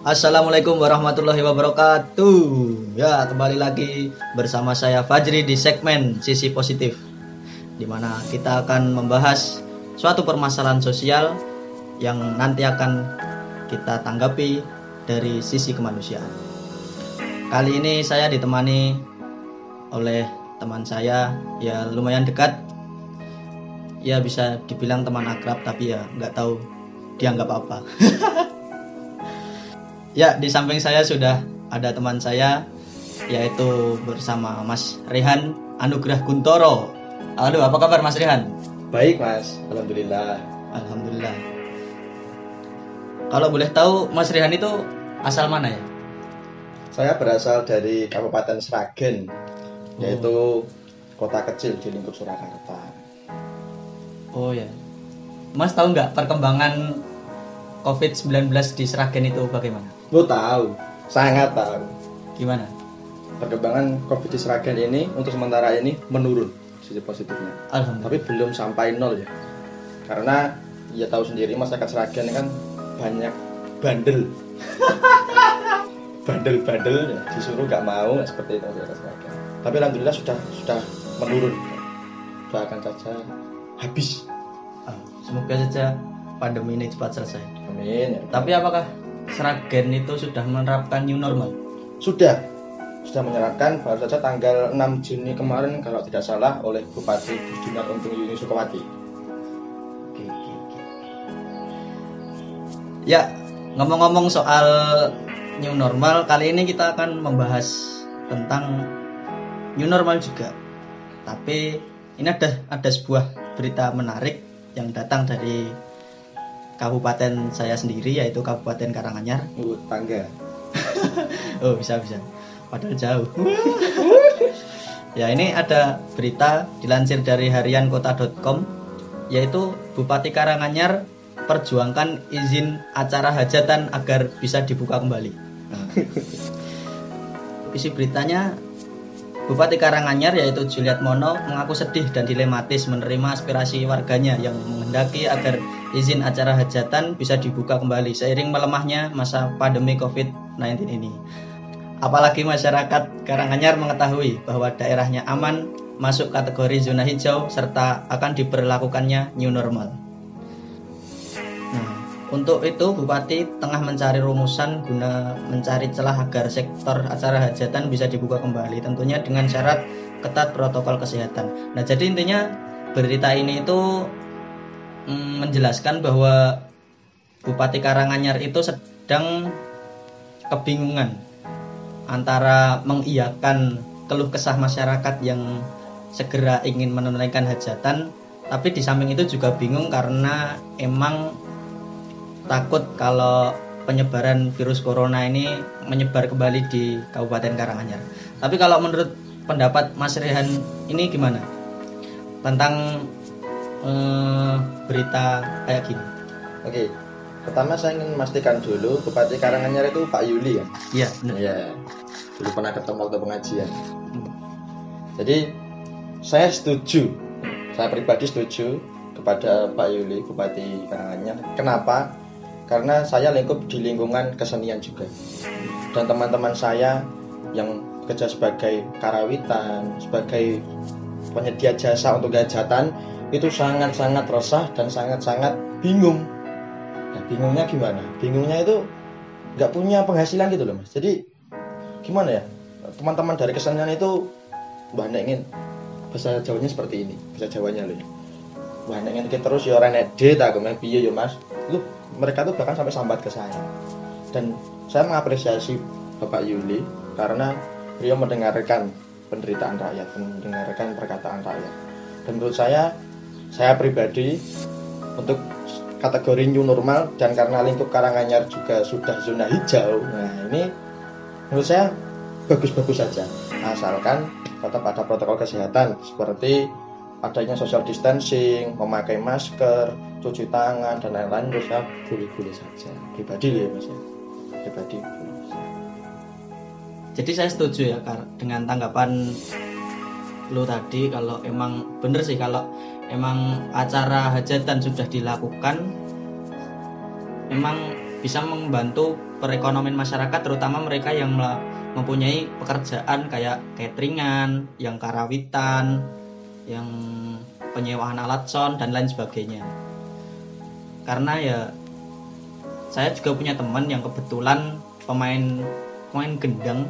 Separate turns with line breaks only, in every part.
Assalamualaikum warahmatullahi wabarakatuh. Ya, kembali lagi bersama saya Fajri di segmen Sisi Positif. Di mana kita akan membahas suatu permasalahan sosial yang nanti akan kita tanggapi dari sisi kemanusiaan. Kali ini saya ditemani oleh teman saya ya lumayan dekat. Ya bisa dibilang teman akrab tapi ya nggak tahu dianggap apa. Ya, di samping saya sudah ada teman saya yaitu bersama Mas Rehan Anugrah Guntoro. Halo, apa kabar Mas Rehan?
Baik mas, alhamdulillah.
Alhamdulillah. Kalau boleh tahu Mas Rehan itu asal mana ya?
Saya berasal dari Kabupaten Sragen, yaitu kota kecil di lingkup Surakarta.
Oh ya. Mas tahu nggak perkembangan COVID-19 di Sragen itu bagaimana?
Lu tahu, sangat tahu.
Gimana?
Perkembangan COVID di Sragen ini untuk sementara ini menurun sisi positifnya.
Alhamdulillah.
Tapi belum sampai nol ya. Karena ya tahu sendiri masyarakat Sragen ini kan banyak bandel. Bandel-bandel ya, disuruh nggak mau seperti itu masyarakat Sragen. Tapi alhamdulillah sudah sudah menurun. Doakan saja habis.
Semoga saja pandemi ini cepat selesai.
Amin. ya.
Tapi apakah Sragen itu sudah menerapkan new normal?
Sudah sudah menyerahkan baru saja tanggal 6 Juni kemarin kalau tidak salah oleh Bupati Dinar Untung Yuni Sukawati.
Oke, oke, oke. Ya, ngomong-ngomong soal new normal, kali ini kita akan membahas tentang new normal juga. Tapi ini ada ada sebuah berita menarik yang datang dari kabupaten saya sendiri yaitu Kabupaten Karanganyar.
Uh, tangga.
Oh, bisa bisa. Padahal jauh. ya, ini ada berita dilansir dari hariankota.com yaitu Bupati Karanganyar perjuangkan izin acara hajatan agar bisa dibuka kembali. Nah, isi beritanya Bupati Karanganyar yaitu Juliet Mono mengaku sedih dan dilematis menerima aspirasi warganya yang menghendaki agar izin acara hajatan bisa dibuka kembali seiring melemahnya masa pandemi COVID-19 ini. Apalagi masyarakat Karanganyar mengetahui bahwa daerahnya aman masuk kategori zona hijau serta akan diberlakukannya new normal. Untuk itu Bupati tengah mencari rumusan guna mencari celah agar sektor acara hajatan bisa dibuka kembali tentunya dengan syarat ketat protokol kesehatan. Nah, jadi intinya berita ini itu mm, menjelaskan bahwa Bupati Karanganyar itu sedang kebingungan antara mengiyakan keluh kesah masyarakat yang segera ingin menunaikan hajatan tapi di samping itu juga bingung karena emang takut kalau penyebaran virus corona ini menyebar kembali di Kabupaten Karanganyar. Tapi kalau menurut pendapat Mas Rehan ini gimana tentang eh, berita kayak gini?
Oke. Pertama saya ingin memastikan dulu Bupati Karanganyar itu Pak Yuli ya.
Iya, benar.
Iya. Dulu pernah ketemu waktu pengajian.
Hmm.
Jadi saya setuju. Saya pribadi setuju kepada Pak Yuli Bupati Karanganyar. Kenapa? Karena saya lingkup di lingkungan kesenian juga. Dan teman-teman saya yang bekerja sebagai karawitan, sebagai penyedia jasa untuk hajatan itu sangat-sangat resah dan sangat-sangat bingung. Nah, bingungnya gimana? Bingungnya itu nggak punya penghasilan gitu loh mas. Jadi gimana ya? Teman-teman dari kesenian itu nek ingin bahasa Jawanya seperti ini, bahasa Jawanya loh. Ya. Wah nek ingin kita terus ya orang edit aku meh piye yo mas. Lu mereka tuh bahkan sampai sambat ke saya. Dan saya mengapresiasi Bapak Yuli karena beliau mendengarkan penderitaan rakyat, mendengarkan perkataan rakyat. Dan menurut saya, saya pribadi untuk kategori new normal dan karena lingkup Karanganyar juga sudah zona hijau. Nah, ini menurut saya bagus-bagus saja. Asalkan tetap ada protokol kesehatan seperti adanya social distancing, memakai masker, cuci tangan dan lain-lain menurut saya boleh-boleh saja. Pribadi ya Mas ya. Pribadi.
Jadi saya setuju ya dengan tanggapan lu tadi kalau emang bener sih kalau emang acara hajatan sudah dilakukan emang bisa membantu perekonomian masyarakat terutama mereka yang mempunyai pekerjaan kayak cateringan, yang karawitan, yang penyewaan alat sound dan lain sebagainya. Karena ya saya juga punya teman yang kebetulan pemain pemain gendang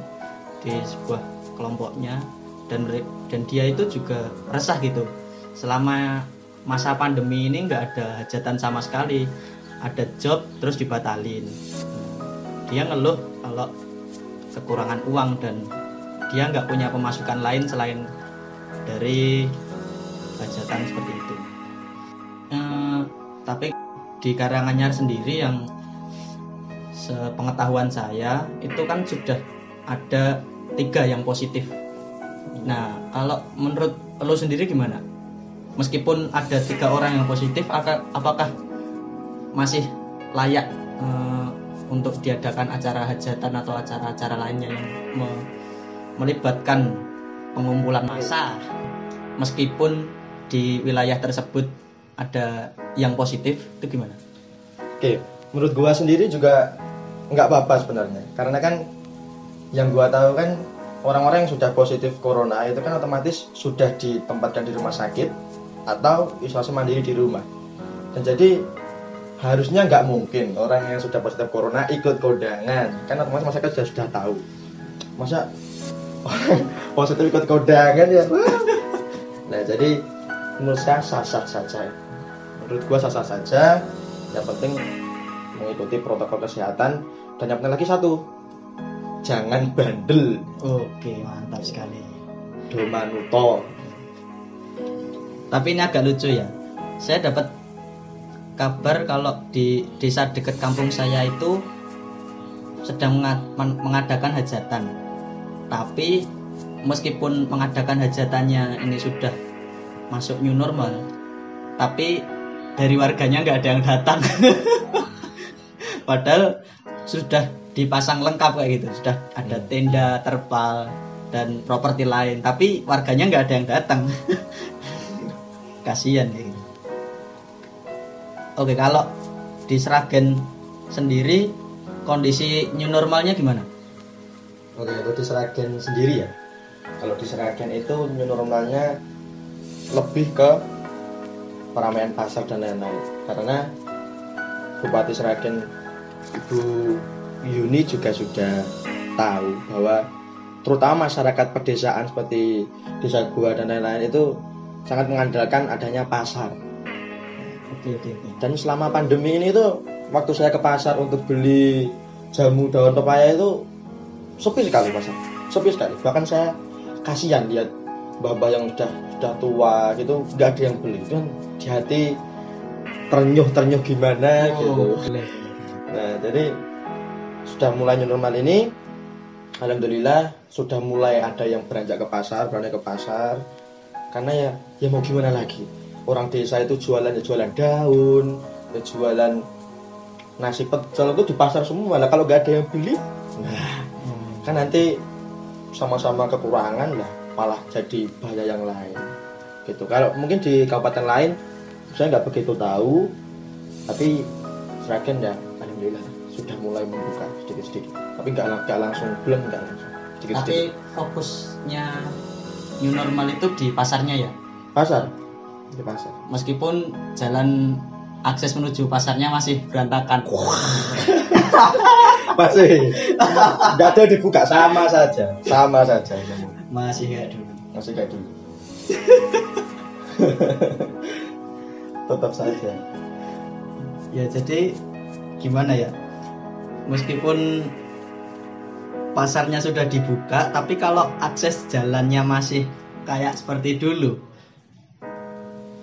di sebuah kelompoknya dan dan dia itu juga resah gitu selama masa pandemi ini nggak ada hajatan sama sekali ada job terus dibatalin dia ngeluh kalau kekurangan uang dan dia nggak punya pemasukan lain selain dari hajatan seperti itu Eh, tapi di Karanganyar sendiri yang sepengetahuan saya itu kan sudah ada tiga yang positif. Nah, kalau menurut lo sendiri gimana? Meskipun ada tiga orang yang positif, aka- apakah masih layak eh, untuk diadakan acara hajatan atau acara-acara lainnya yang me- melibatkan pengumpulan massa? Meskipun di wilayah tersebut ada yang positif, itu gimana?
Oke, menurut gua sendiri juga nggak apa-apa sebenarnya. Karena kan yang gua tahu kan orang-orang yang sudah positif corona itu kan otomatis sudah ditempatkan di rumah sakit atau isolasi mandiri di rumah. Dan jadi harusnya nggak mungkin orang yang sudah positif corona ikut kondangan. Kan otomatis masyarakat sudah sudah tahu. Masa positif ikut kondangan ya? Nah, jadi menurut saya sah-sah saja. Menurut gua sah-sah saja. Yang penting mengikuti protokol kesehatan dan yang penting lagi satu jangan bandel
Oke, mantap sekali.
domanuto
Tapi ini agak lucu ya. Saya dapat kabar kalau di desa dekat kampung saya itu sedang menga- men- mengadakan hajatan. Tapi meskipun mengadakan hajatannya ini sudah masuk new normal, tapi dari warganya nggak ada yang datang. Padahal sudah dipasang lengkap kayak gitu, sudah ada tenda, terpal, dan properti lain. Tapi warganya nggak ada yang datang. kasihan kayak gitu. Oke, kalau di Sragen sendiri kondisi new normalnya gimana?
oke itu di Seragen sendiri ya kalau di Seragen itu new normalnya lebih ke peramaian pasar dan lain-lain. Karena Bupati Seragen Ibu Yuni juga sudah tahu bahwa terutama masyarakat pedesaan seperti desa gua dan lain-lain itu sangat mengandalkan adanya pasar.
Oke, oke, oke.
dan selama pandemi ini tuh waktu saya ke pasar untuk beli jamu daun pepaya itu sepi sekali pasar sepi sekali. Bahkan saya kasihan lihat mbah-mbah yang sudah sudah tua gitu nggak ada yang beli. Kan di hati ternyuh ternyuh gimana gitu.
boleh.
nah jadi sudah mulai normal ini alhamdulillah sudah mulai ada yang beranjak ke pasar berani ke pasar. Karena ya ya mau gimana lagi? Orang desa itu jualan ya jualan daun ya jualan nasi pecel itu di pasar semua. Lah kalau nggak ada yang beli nah
Hmm.
kan nanti sama-sama kekurangan lah malah jadi bahaya yang lain. Gitu. Kalau mungkin di kabupaten lain saya nggak begitu tahu tapi Sragen ya alhamdulillah sudah mulai membuka sedikit-sedikit. Tapi nggak lang- nggak langsung belum nggak langsung.
Tapi
sedikit-sedikit
fokusnya new normal itu di pasarnya ya.
pasar. Di pasar.
Meskipun jalan akses menuju pasarnya masih berantakan.
masih. Nggak ada dibuka sama saja. Sama saja
Masih kayak dulu.
masih kayak dulu tetap saja
Ya jadi gimana ya? Meskipun pasarnya sudah dibuka, tapi kalau akses jalannya masih kayak seperti dulu,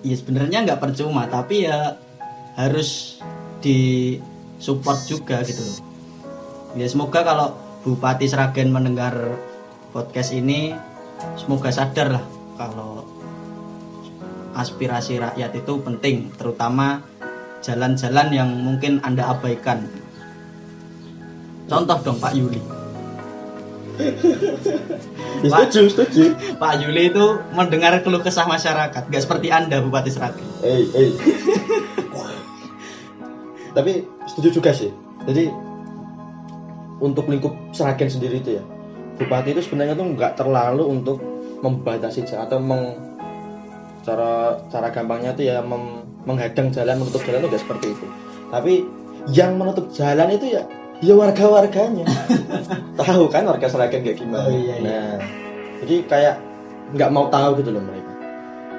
ya sebenarnya nggak percuma, tapi ya harus disupport juga gitu loh. Ya semoga kalau Bupati Sragen mendengar podcast ini, semoga sadar lah kalau aspirasi rakyat itu penting, terutama jalan-jalan yang mungkin Anda abaikan. Contoh dong Pak Yuli.
Ya, setuju setuju
Pak Yuli itu mendengar keluh kesah masyarakat, nggak seperti Anda Bupati Sragen.
eh eh tapi setuju juga sih jadi untuk lingkup Seragen sendiri itu ya bupati itu sebenarnya tuh nggak terlalu untuk membatasi jalan atau meng, cara cara gampangnya tuh ya mem- menghadang jalan menutup jalan tuh nggak seperti itu. Tapi yang menutup jalan itu ya ya warga-warganya. Tahu kan warga Seragen kayak gimana?
Oh, iya, iya.
nah jadi kayak nggak mau tahu gitu loh mereka.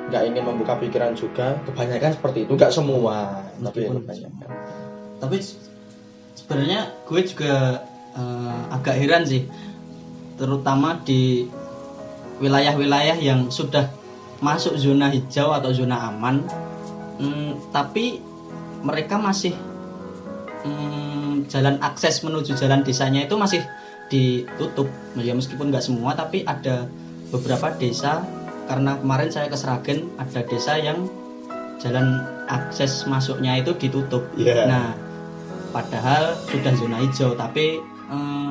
Nggak ingin membuka pikiran juga. Kebanyakan seperti itu. Nggak semua. Tapi ya kebanyakan.
tapi s- sebenarnya gue juga eh, agak heran sih terutama di wilayah-wilayah yang sudah masuk zona hijau atau zona aman. Hmm, tapi mereka masih hmm, jalan akses menuju jalan desanya itu masih ditutup. Ya meskipun nggak semua tapi ada beberapa desa. Karena kemarin saya ke Seragen ada desa yang jalan akses masuknya itu ditutup.
Iya.
nah padahal sudah zona hijau tapi eh,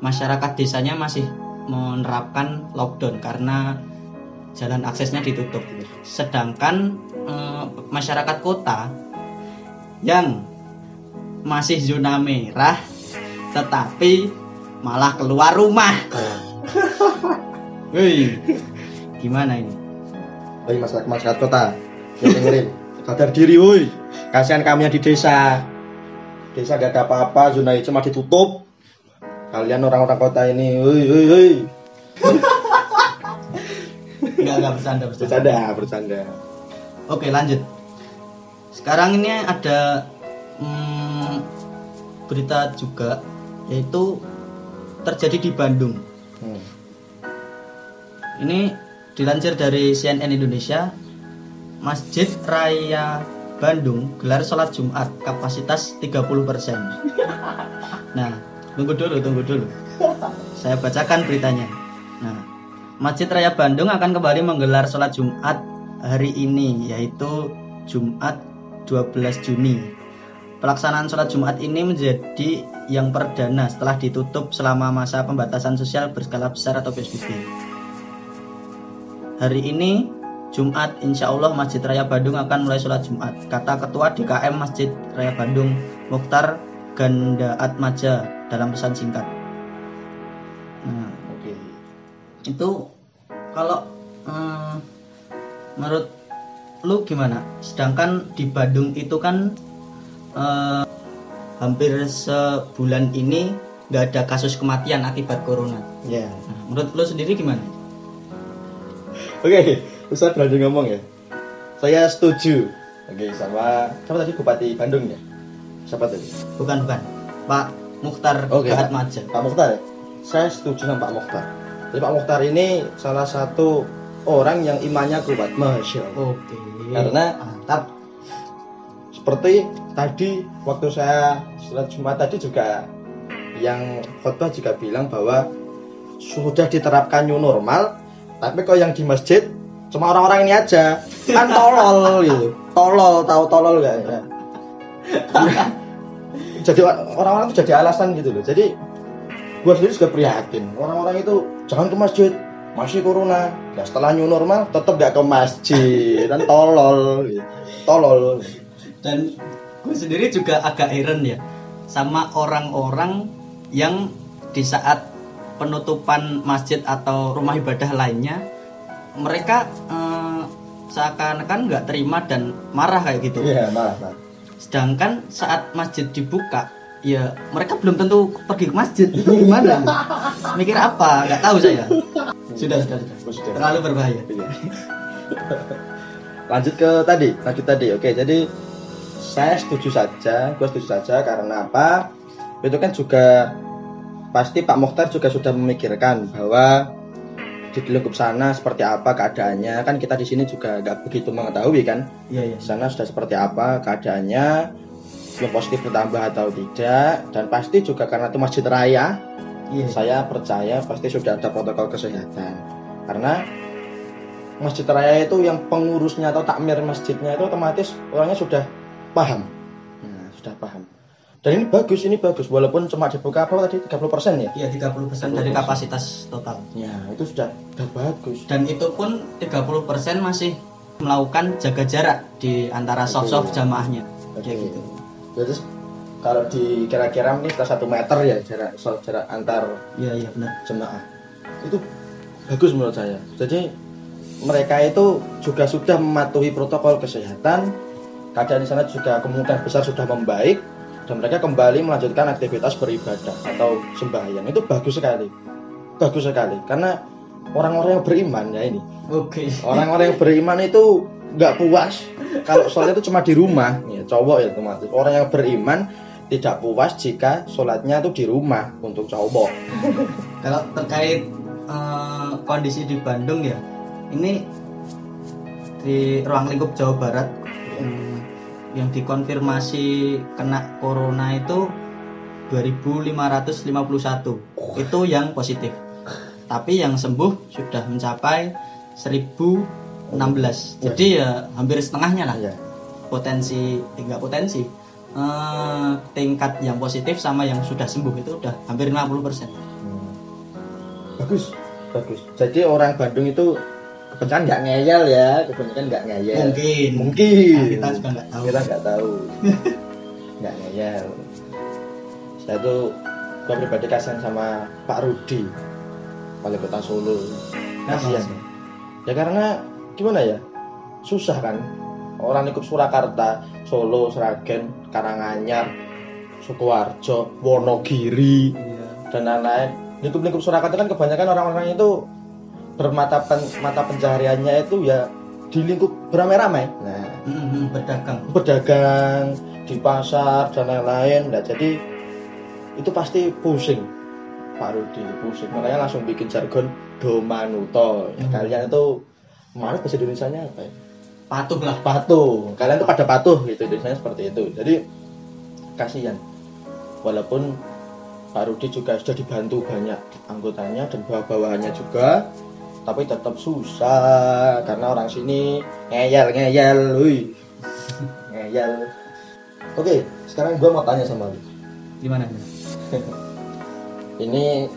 masyarakat desanya masih menerapkan lockdown karena jalan aksesnya ditutup sedangkan eh, masyarakat kota yang masih zona merah tetapi malah keluar rumah Wih, gimana ini
Woi masyarakat masyarakat kota, ya dengerin, sadar diri woi. Kasihan kami yang di desa. Desa gak ada apa-apa, zona hijau cuma ditutup. Kalian orang-orang kota ini, woi woi woi.
Enggak, enggak bercanda, bercanda.
Bercanda, bercanda.
Oke lanjut. Sekarang ini ada hmm, berita juga yaitu terjadi di Bandung.
Hmm.
Ini dilansir dari CNN Indonesia, Masjid Raya Bandung gelar sholat Jumat kapasitas 30%. Nah, tunggu dulu, tunggu dulu. Saya bacakan beritanya. Nah, Masjid Raya Bandung akan kembali menggelar sholat Jumat hari ini, yaitu Jumat 12 Juni. Pelaksanaan sholat Jumat ini menjadi yang perdana setelah ditutup selama masa pembatasan sosial berskala besar atau PSBB. Hari ini Jumat insya Allah Masjid Raya Bandung akan mulai sholat Jumat Kata Ketua DKM Masjid Raya Bandung Mukhtar Gandaat Maja dalam pesan singkat Nah
Oke.
itu kalau eh, menurut lu gimana? Sedangkan di Bandung itu kan eh, hampir sebulan ini nggak ada kasus kematian akibat corona.
Ya.
Nah, menurut lu sendiri gimana?
Oke, Ustaz berani ngomong ya. Saya setuju. Oke, sama siapa tadi Bupati Bandung ya? Siapa tadi?
Bukan bukan, Pak Mukhtar
Oke,
Gahat
Pak.
Maja.
Pak Mukhtar ya? Saya setuju sama Pak Mukhtar. Jadi Pak Mukhtar ini salah satu orang yang imannya kuat, masya Allah.
Oke.
Karena-
mantap.
Seperti tadi waktu saya sholat Jumat tadi juga yang khotbah juga bilang bahwa sudah diterapkan new normal, tapi kok yang di masjid cuma orang-orang ini aja kan tolol gitu, tolol tahu tolol gak ya? jadi orang-orang itu jadi alasan gitu loh. Jadi gua sendiri juga prihatin. Orang-orang itu jangan ke masjid, masih corona. Nah setelah new normal tetap gak ke masjid dan tolol, gitu. tolol.
Dan gue sendiri juga agak heran ya sama orang-orang yang di saat penutupan masjid atau rumah ibadah lainnya mereka eh, seakan-akan nggak terima dan marah kayak gitu.
Iya, malah, malah.
Sedangkan saat masjid dibuka, ya mereka belum tentu pergi ke masjid. Ini gimana? Mikir apa? Nggak tahu saya. Sudah, sudah, sudah.
Oh, sudah.
Terlalu berbahaya.
Iya. lanjut ke tadi lanjut tadi oke jadi saya setuju saja gue setuju saja karena apa itu kan juga pasti Pak Mokhtar juga sudah memikirkan bahwa di lingkup sana seperti apa keadaannya? Kan kita di sini juga nggak begitu mengetahui kan?
Iya, iya.
sana sudah seperti apa keadaannya? Yang positif bertambah atau tidak? Dan pasti juga karena itu masjid raya
Iya.
saya percaya pasti sudah ada protokol kesehatan. Karena masjid raya itu yang pengurusnya atau takmir masjidnya itu otomatis orangnya sudah paham. Nah, sudah paham dan ini bagus ini bagus. Walaupun cuma dibuka apa tadi 30% ya?
Iya, 30% dari kapasitas total.
ya itu sudah sudah bagus.
Dan itu pun 30% masih melakukan jaga jarak di antara soft-soft jamaahnya.
Oke.
Gitu.
Terus kalau di kira-kira ini sekitar satu meter ya jarak so, jarak antar
iya iya benar.
jemaah. Itu bagus menurut saya. Jadi mereka itu juga sudah mematuhi protokol kesehatan. Keadaan di sana juga kemungkinan besar sudah membaik dan mereka kembali melanjutkan aktivitas beribadah atau sembahyang. Itu bagus sekali. Bagus sekali. Karena orang-orang yang beriman ya ini.
Oke.
Orang-orang yang beriman itu nggak puas. Kalau sholat itu cuma di rumah. Ya cowok ya otomatis orang yang beriman tidak puas jika sholatnya itu di rumah untuk cowok.
Kalau terkait eh, kondisi di Bandung ya ini di ruang lingkup Jawa Barat yang, dikonfirmasi kena corona itu 2551 itu yang positif. Tapi yang sembuh sudah mencapai 1016 jadi ya hampir setengahnya lah.
Ya
potensi eh, enggak potensi eh, tingkat yang positif sama yang sudah sembuh itu udah hampir 50 persen.
Hmm. bagus bagus. Jadi orang Bandung itu kebanyakan nggak ngeyel ya kebanyakan nggak ngeyel.
Mungkin.
Mungkin.
Nah, kita juga nggak tahu.
Kita nggak tahu. Nggak ngeyel. Saya tuh gua pribadi kasihan sama Pak Rudi wali kota Solo. Kasihan. Ya karena gimana ya susah kan? Orang ikut Surakarta Solo Sragen Karanganyar Sukoharjo Wonogiri
Iya.
dan lain-lain. Lingkup-lingkup Surakarta kan kebanyakan orang-orang itu bermata pen, mata pencahariannya itu ya di lingkup beramai-ramai. Nah.
Berdagang.
Berdagang di pasar dan lain-lain. Nah jadi itu pasti pusing Pak Rudi pusing. Makanya langsung bikin jargon domanuto. Ya,
Hmm.
kalian itu mana bahasa Indonesia nya apa ya?
patuh lah.
Patuh. Kalian tuh pada patuh gitu Indonesia seperti itu. Jadi kasihan. Walaupun Pak Rudi juga sudah dibantu banyak anggotanya dan bawah-bawahannya juga tapi tetap susah karena orang sini ngeyel ngeyel wih. Ngeyel. Oke sekarang gua mau tanya sama lu.
Gimana
ini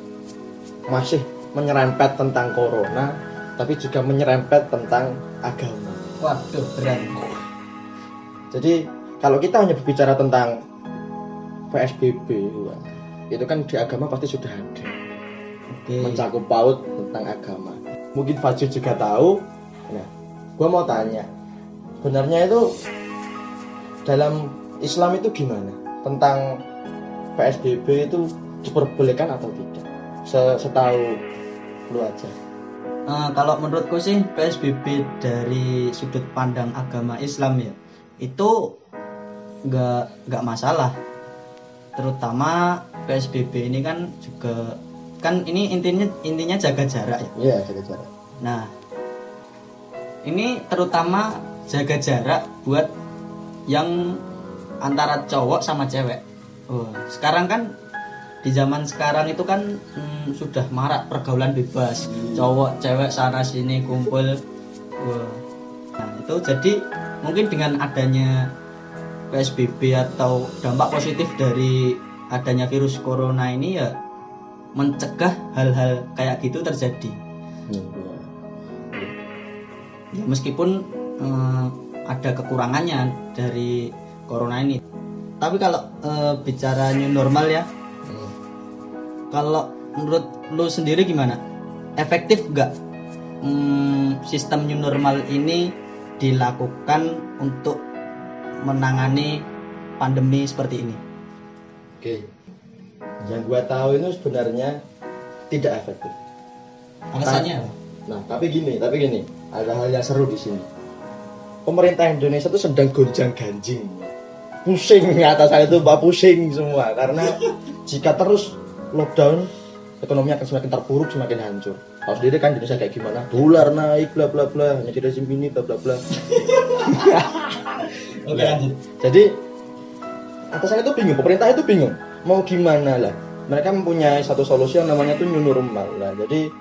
masih menyerempet tentang corona tapi juga menyerempet tentang agama.
Waduh berat.
Jadi kalau kita hanya berbicara tentang PSBB, itu kan di agama pasti sudah ada.
Oke.
Mencakup paut tentang agama. Mungkin Fajr juga tahu. Nah, gua mau tanya, sebenarnya itu dalam Islam itu gimana tentang PSBB itu diperbolehkan atau tidak? Se- Setahu lu aja.
Eh, kalau menurutku sih PSBB dari sudut pandang agama Islam ya itu nggak nggak masalah terutama PSBB ini kan juga kan ini intinya intinya jaga jarak ya
Iya, jaga jarak.
Nah, ini terutama jaga jarak buat yang antara cowok sama cewek. Oh, sekarang kan di zaman sekarang itu kan hmm, sudah marak pergaulan bebas, cowok cewek sana sini kumpul. Wah. Nah, itu jadi mungkin dengan adanya PSBB atau dampak positif dari adanya virus corona ini ya mencegah hal-hal kayak gitu terjadi. Ya meskipun eh, ada kekurangannya dari corona ini tapi kalau eh, bicara new normal ya kalau menurut lu sendiri gimana efektif nggak hmm, sistem new normal ini dilakukan untuk menangani pandemi seperti ini
Oke. Yang gua tahu itu sebenarnya tidak efektif.
alasannya?
Nah, tapi gini, tapi gini, ada hal yang seru di sini. Pemerintah Indonesia itu sedang gonjang ganjing. Pusing atas hal itu, Pak, pusing semua karena jika terus lockdown, ekonomi akan semakin terpuruk, semakin hancur. Tahu sendiri kan Indonesia kayak gimana? Dolar naik, bla bla bla, hanya di rezim ini, bla bla bla.
oke
Nah,
lanjut
Jadi atasan itu bingung, pemerintah itu bingung mau gimana lah. Mereka mempunyai satu solusi yang namanya itu new normal lah. Jadi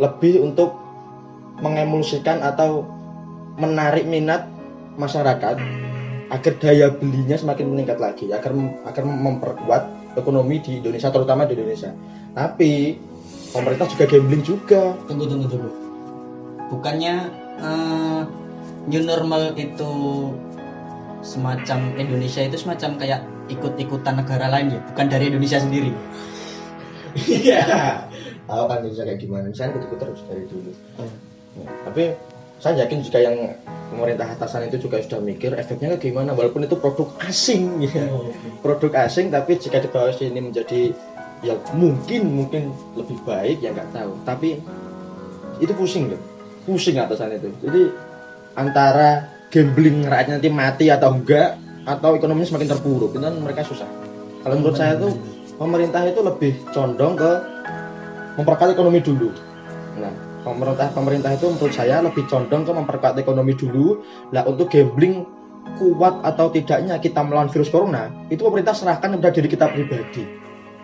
lebih untuk mengemulsikan atau menarik minat masyarakat agar daya belinya semakin meningkat lagi, agar agar memperkuat ekonomi di Indonesia terutama di Indonesia. Tapi pemerintah juga gambling juga.
tunggu tunggu tunggu bukannya eh, new normal itu semacam Indonesia itu semacam kayak ikut-ikutan negara lain ya, bukan dari Indonesia sendiri.
Iya. Tahu kan Indonesia kayak gimana? Misalnya ikut terus dari dulu. Ya, tapi saya yakin juga yang pemerintah atasan itu juga sudah mikir efeknya kayak gimana walaupun itu produk asing ya. Produk asing tapi jika dibawa sini menjadi ya mungkin mungkin lebih baik ya nggak tahu. Tapi itu pusing loh. Pusing atasan itu. Jadi antara gambling rakyatnya nanti mati atau enggak atau ekonominya semakin terpuruk itu kan mereka susah. Kalau menurut saya tuh pemerintah itu lebih condong ke memperkuat ekonomi dulu. Nah, pemerintah pemerintah itu menurut saya lebih condong ke memperkuat ekonomi dulu. Lah untuk gambling kuat atau tidaknya kita melawan virus corona itu pemerintah serahkan kepada diri kita pribadi.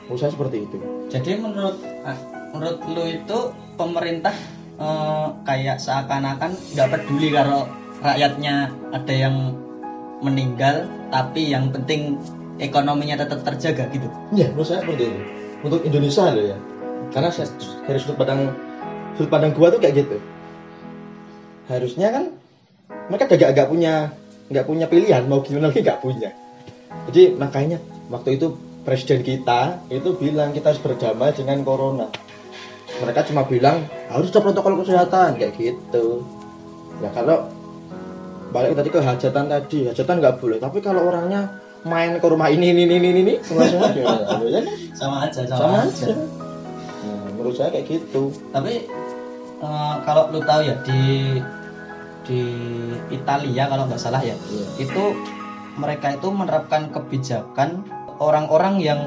Menurut saya seperti itu.
Jadi menurut ah, menurut lu itu pemerintah eh, kayak seakan-akan nggak peduli kalau rakyatnya ada yang meninggal, tapi yang penting ekonominya tetap terjaga gitu.
Iya, menurut saya seperti itu. Untuk Indonesia loh ya. Karena saya, dari sudut pandang sudut pandang gua tuh kayak gitu. Harusnya kan mereka agak agak punya nggak punya pilihan mau gimana lagi nggak punya. Jadi makanya waktu itu presiden kita itu bilang kita harus berdamai dengan corona. Mereka cuma bilang harus ada protokol kesehatan kayak gitu. Ya kalau balik tadi ke hajatan tadi, hajatan nggak boleh. Tapi kalau orangnya main ke rumah ini ini ini ini, ini semua semua gimana? Ya kan?
Sama aja, sama,
sama
aja.
aja. Nah, menurut saya kayak gitu.
Tapi eh, kalau lu tahu ya di di Italia kalau nggak salah ya,
Iya.
itu mereka itu menerapkan kebijakan orang-orang yang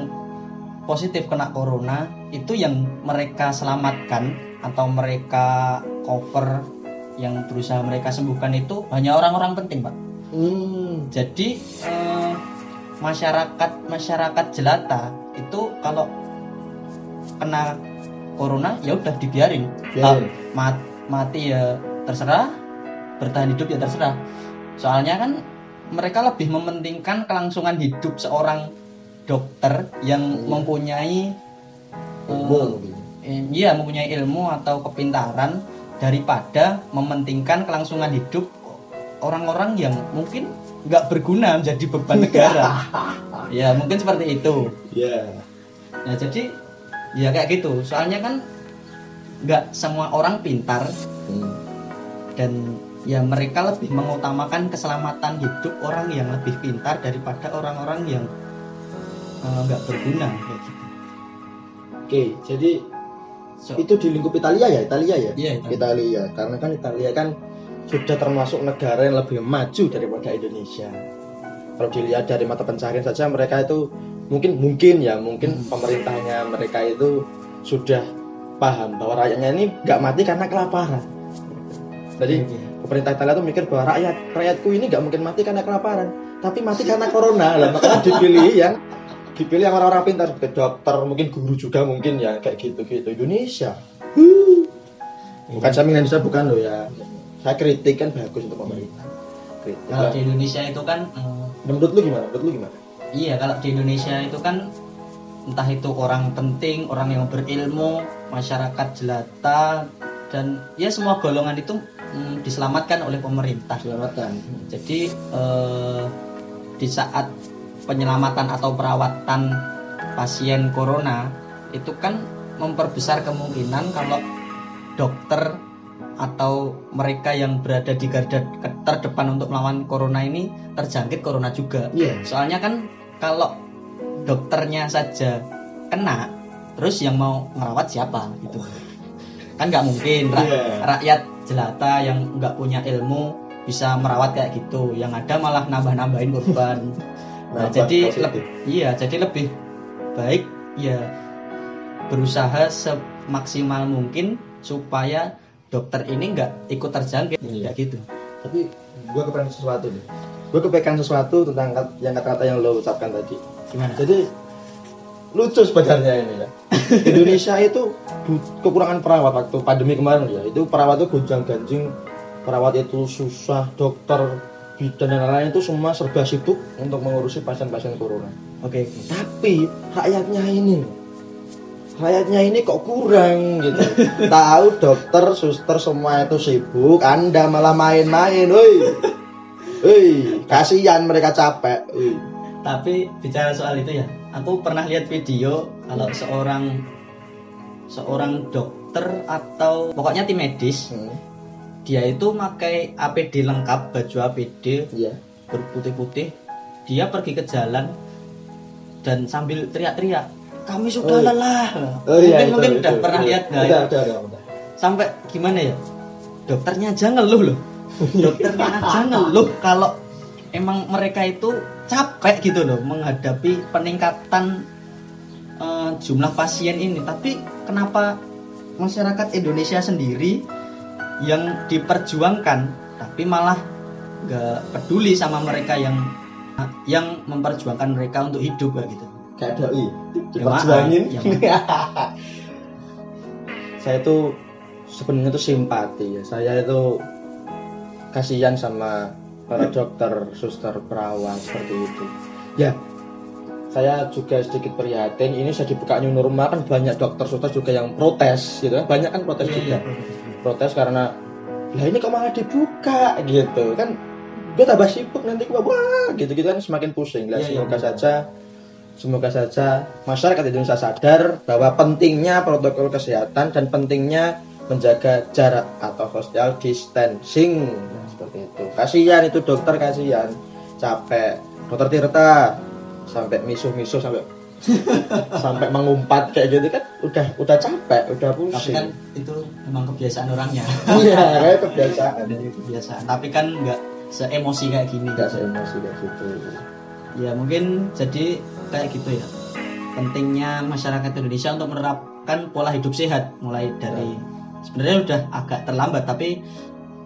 positif kena corona itu yang mereka selamatkan atau mereka cover yang berusaha mereka sembuhkan itu hanya orang-orang penting pak
Hmm.
jadi eh, masyarakat masyarakat jelata itu kalau kena corona ya udah dibiarin
Biarin.
Ah, mat- mati ya terserah bertahan hidup ya terserah soalnya kan mereka lebih mementingkan kelangsungan hidup seorang dokter yang
Iya.
mempunyai
Ilmu
eh, eh, iya mempunyai ilmu atau kepintaran daripada mementingkan kelangsungan hidup orang-orang yang mungkin nggak berguna menjadi beban negara ya mungkin seperti itu
Iya.
nah jadi ya kayak gitu soalnya kan nggak semua orang pintar
Hmm.
dan ya mereka lebih mengutamakan keselamatan hidup orang yang lebih pintar daripada orang-orang yang eh, nggak berguna kayak gitu.
Oke, jadi
So,
itu di lingkup Italia ya, Italia ya?
Iya, Italia.
Italia. Karena kan Italia kan sudah termasuk negara yang lebih maju daripada Indonesia. Kalau dilihat dari mata pencarian saja mereka itu mungkin mungkin ya mungkin
Hmm.
pemerintahnya mereka itu sudah paham bahwa rakyatnya ini nggak mati karena kelaparan. Jadi
Iya.
pemerintah Italia tuh mikir bahwa rakyat rakyatku ini nggak mungkin mati karena kelaparan, tapi mati karena corona. Lah makanya dipilih yang dipilih yang orang-orang pintar seperti dokter, mungkin guru juga mungkin ya kayak gitu-gitu Indonesia. Huh. Bukan saya Indonesia bukan loh ya. Saya kritik kan bagus untuk pemerintah. Kritik.
kalau di Indonesia itu kan eh,
Menurut lu gimana? Menurut lu gimana?
Iya, kalau di Indonesia itu kan entah itu orang penting, orang yang berilmu, masyarakat jelata, dan ya semua golongan itu mm, diselamatkan oleh pemerintah.
Selamatkan.
Jadi eh, di saat penyelamatan atau perawatan pasien corona itu kan memperbesar kemungkinan kalau dokter atau mereka yang berada di garda terdepan untuk melawan corona ini terjangkit corona juga.
Iya.
Soalnya kan kalau dokternya saja kena, terus yang mau ngerawat siapa gitu. Kan nggak mungkin ra-
Iya.
rakyat jelata yang nggak punya ilmu bisa merawat kayak gitu. Yang ada malah nambah-nambahin korban. Nah,
Nambah
jadi
positif.
leb- iya, jadi lebih baik ya berusaha semaksimal mungkin supaya dokter ini nggak ikut terjangkit
Iya.
kayak gitu.
Tapi gue kepengen sesuatu nih. Gue kepengen sesuatu tentang kat- yang kata-kata yang lo ucapkan tadi.
Gimana?
Jadi lucu sebenarnya ini ya. Indonesia itu kekurangan perawat waktu pandemi kemarin ya. Itu perawat itu gonjang ganjing, perawat itu susah, dokter, bidan dan lain-lain itu semua serba sibuk untuk mengurusi pasien-pasien corona.
Oke.
Tapi rakyatnya ini, rakyatnya ini kok kurang gitu. Tahu dokter, suster semua itu sibuk, Anda malah main-main, woi. Woi, kasihan mereka capek. Woi.
Tapi bicara soal itu ya, aku pernah lihat video kalau seorang seorang dokter atau pokoknya tim medis
Hmm.
Dia itu pakai APD lengkap baju APD
Iya.
berputih-putih dia pergi ke jalan dan sambil teriak-teriak kami sudah
Oh, iya.
lelah
Oh iya,
mungkin
itu,
mungkin
itu,
udah
itu.
pernah lihat nggak ya?
udah, udah, udah.
sampai gimana ya dokternya aja ngeluh loh dokternya aja ngeluh kalau emang mereka itu capek gitu loh menghadapi peningkatan eh, jumlah pasien ini tapi kenapa masyarakat Indonesia sendiri yang diperjuangkan tapi malah nggak peduli sama mereka yang yang memperjuangkan mereka untuk hidup kayak gitu
Kayak doi.
Ya.
Diperjuangin.
Ya,
saya itu sebenarnya itu simpati ya. Saya itu kasihan sama para dokter, suster, perawat seperti itu. Ya, saya juga sedikit prihatin. Ini saya dibuka new normal kan banyak dokter, suster juga yang protes gitu kan. Banyak kan protes
Iya,
juga.
iya.
Protes karena lah ini kok malah dibuka? Gitu kan. Gue tambah sibuk nanti gue wah gitu gitu kan semakin pusing. Lah
Iya, iya,
semoga
iya.
saja semoga saja masyarakat Indonesia sadar bahwa pentingnya protokol kesehatan dan pentingnya menjaga jarak atau social distancing. Nah, seperti itu. Kasihan itu dokter kasihan. Capek. Dokter Tirta sampai misuh-misuh sampai sampai mengumpat kayak gitu kan udah udah capek udah
tapi
pusing.
kan itu memang kebiasaan orangnya.
Iya kayak kebiasaan.
Dari kebiasaan. Tapi kan nggak seemosi kayak gini.
Nggak seemosi kayak gitu.
Ya mungkin jadi kayak gitu ya. Pentingnya masyarakat Indonesia untuk menerapkan pola hidup sehat. Mulai dari sebenarnya udah agak terlambat tapi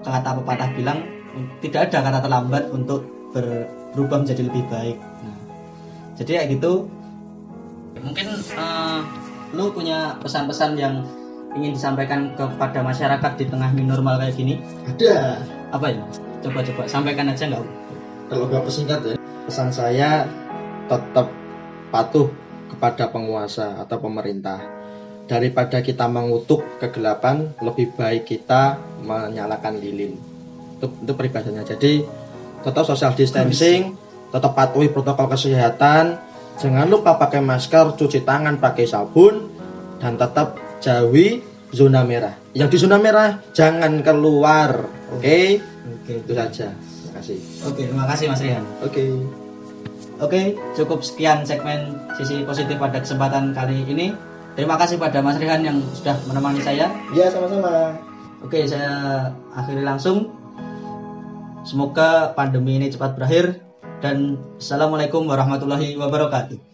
kata pepatah bilang tidak ada kata terlambat untuk ber- berubah menjadi lebih baik. Nah, jadi kayak gitu mungkin eh, lu punya pesan-pesan yang ingin disampaikan kepada masyarakat di tengah new normal kayak gini?
Ada.
Apa ya coba-coba sampaikan aja nggak?
Kalau gak persingkat ya pesan saya tetap patuh kepada penguasa atau pemerintah. Daripada kita mengutuk kegelapan lebih baik kita menyalakan lilin. Itu, itu peribadanya jadi tetap social distancing. tetap patuhi protokol kesehatan jangan lupa pakai masker cuci tangan pakai sabun dan tetap jauhi zona merah yang di zona merah jangan keluar oke
oke
itu saja terima kasih
oke terima kasih Mas Rian
oke
Oke, cukup sekian segmen sisi positif pada kesempatan kali ini. Terima kasih pada Mas Rihan yang sudah menemani saya.
Ya sama-sama.
Oke, saya akhiri langsung. Semoga pandemi ini cepat berakhir dan Assalamualaikum warahmatullahi wabarakatuh.